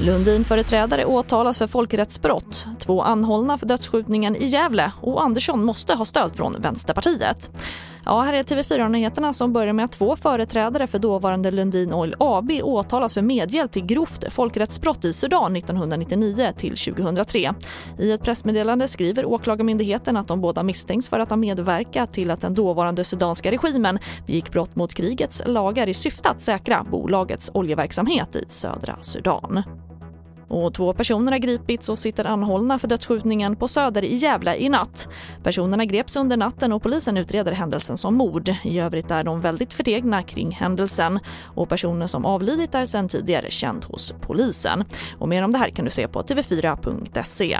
Lundin-företrädare åtalas för folkrättsbrott. Två anhållna för dödsskjutningen i Gävle och Andersson måste ha stöd från Vänsterpartiet. Ja, här är TV4-nyheterna som börjar med att två företrädare för dåvarande Lundin Oil AB åtalas för medhjälp till grovt folkrättsbrott i Sudan 1999 till 2003. I ett pressmeddelande skriver åklagarmyndigheten att de båda misstänks för att ha medverkat till att den dåvarande sudanska regimen begick brott mot krigets lagar i syfte att säkra bolagets oljeverksamhet i södra Sudan. Och två personer har gripits och sitter anhållna för dödsskjutningen på Söder i Gävle i natt. Personerna greps under natten och polisen utreder händelsen som mord. I övrigt är de väldigt förtegna kring händelsen. Och personen som avlidit är sedan tidigare känd hos polisen. Och mer om det här kan du se på tv4.se.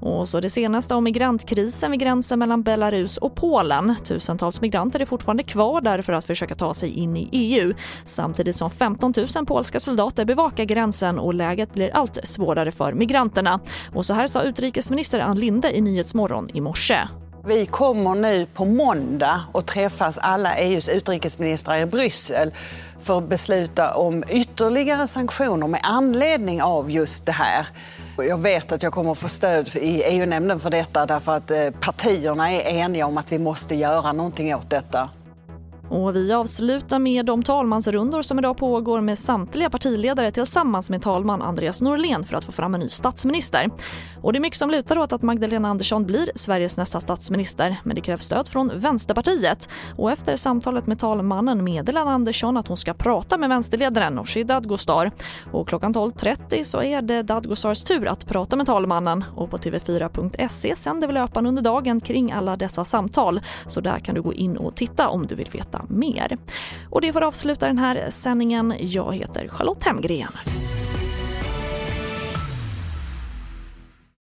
Och så det senaste om migrantkrisen vid gränsen mellan Belarus och Polen. Tusentals migranter är fortfarande kvar där för att försöka ta sig in i EU samtidigt som 15 000 polska soldater bevakar gränsen och läget blir allt svårare för migranterna. Och så här sa utrikesminister Ann Linde i Nyhetsmorgon i morse. Vi kommer nu på måndag att träffas alla EUs utrikesministrar i Bryssel för att besluta om ytterligare sanktioner med anledning av just det här. Jag vet att jag kommer att få stöd i EU-nämnden för detta därför att eh, partierna är eniga om att vi måste göra någonting åt detta. Och vi avslutar med de talmansrundor som idag pågår med samtliga partiledare tillsammans med talman Andreas Norlén för att få fram en ny statsminister. Och det är mycket som lutar åt att Magdalena Andersson blir Sveriges nästa statsminister men det krävs stöd från Vänsterpartiet. Och efter samtalet med talmannen meddelade Andersson att hon ska prata med vänsterledaren Nooshi Dadgostar. Och klockan 12.30 så är det Dadgostars tur att prata med talmannen och på tv4.se sänder vi löpan under dagen kring alla dessa samtal. Så där kan du gå in och titta om du vill veta veta mer. Och det får avsluta den här sändningen. Jag heter Charlotte Hemgren.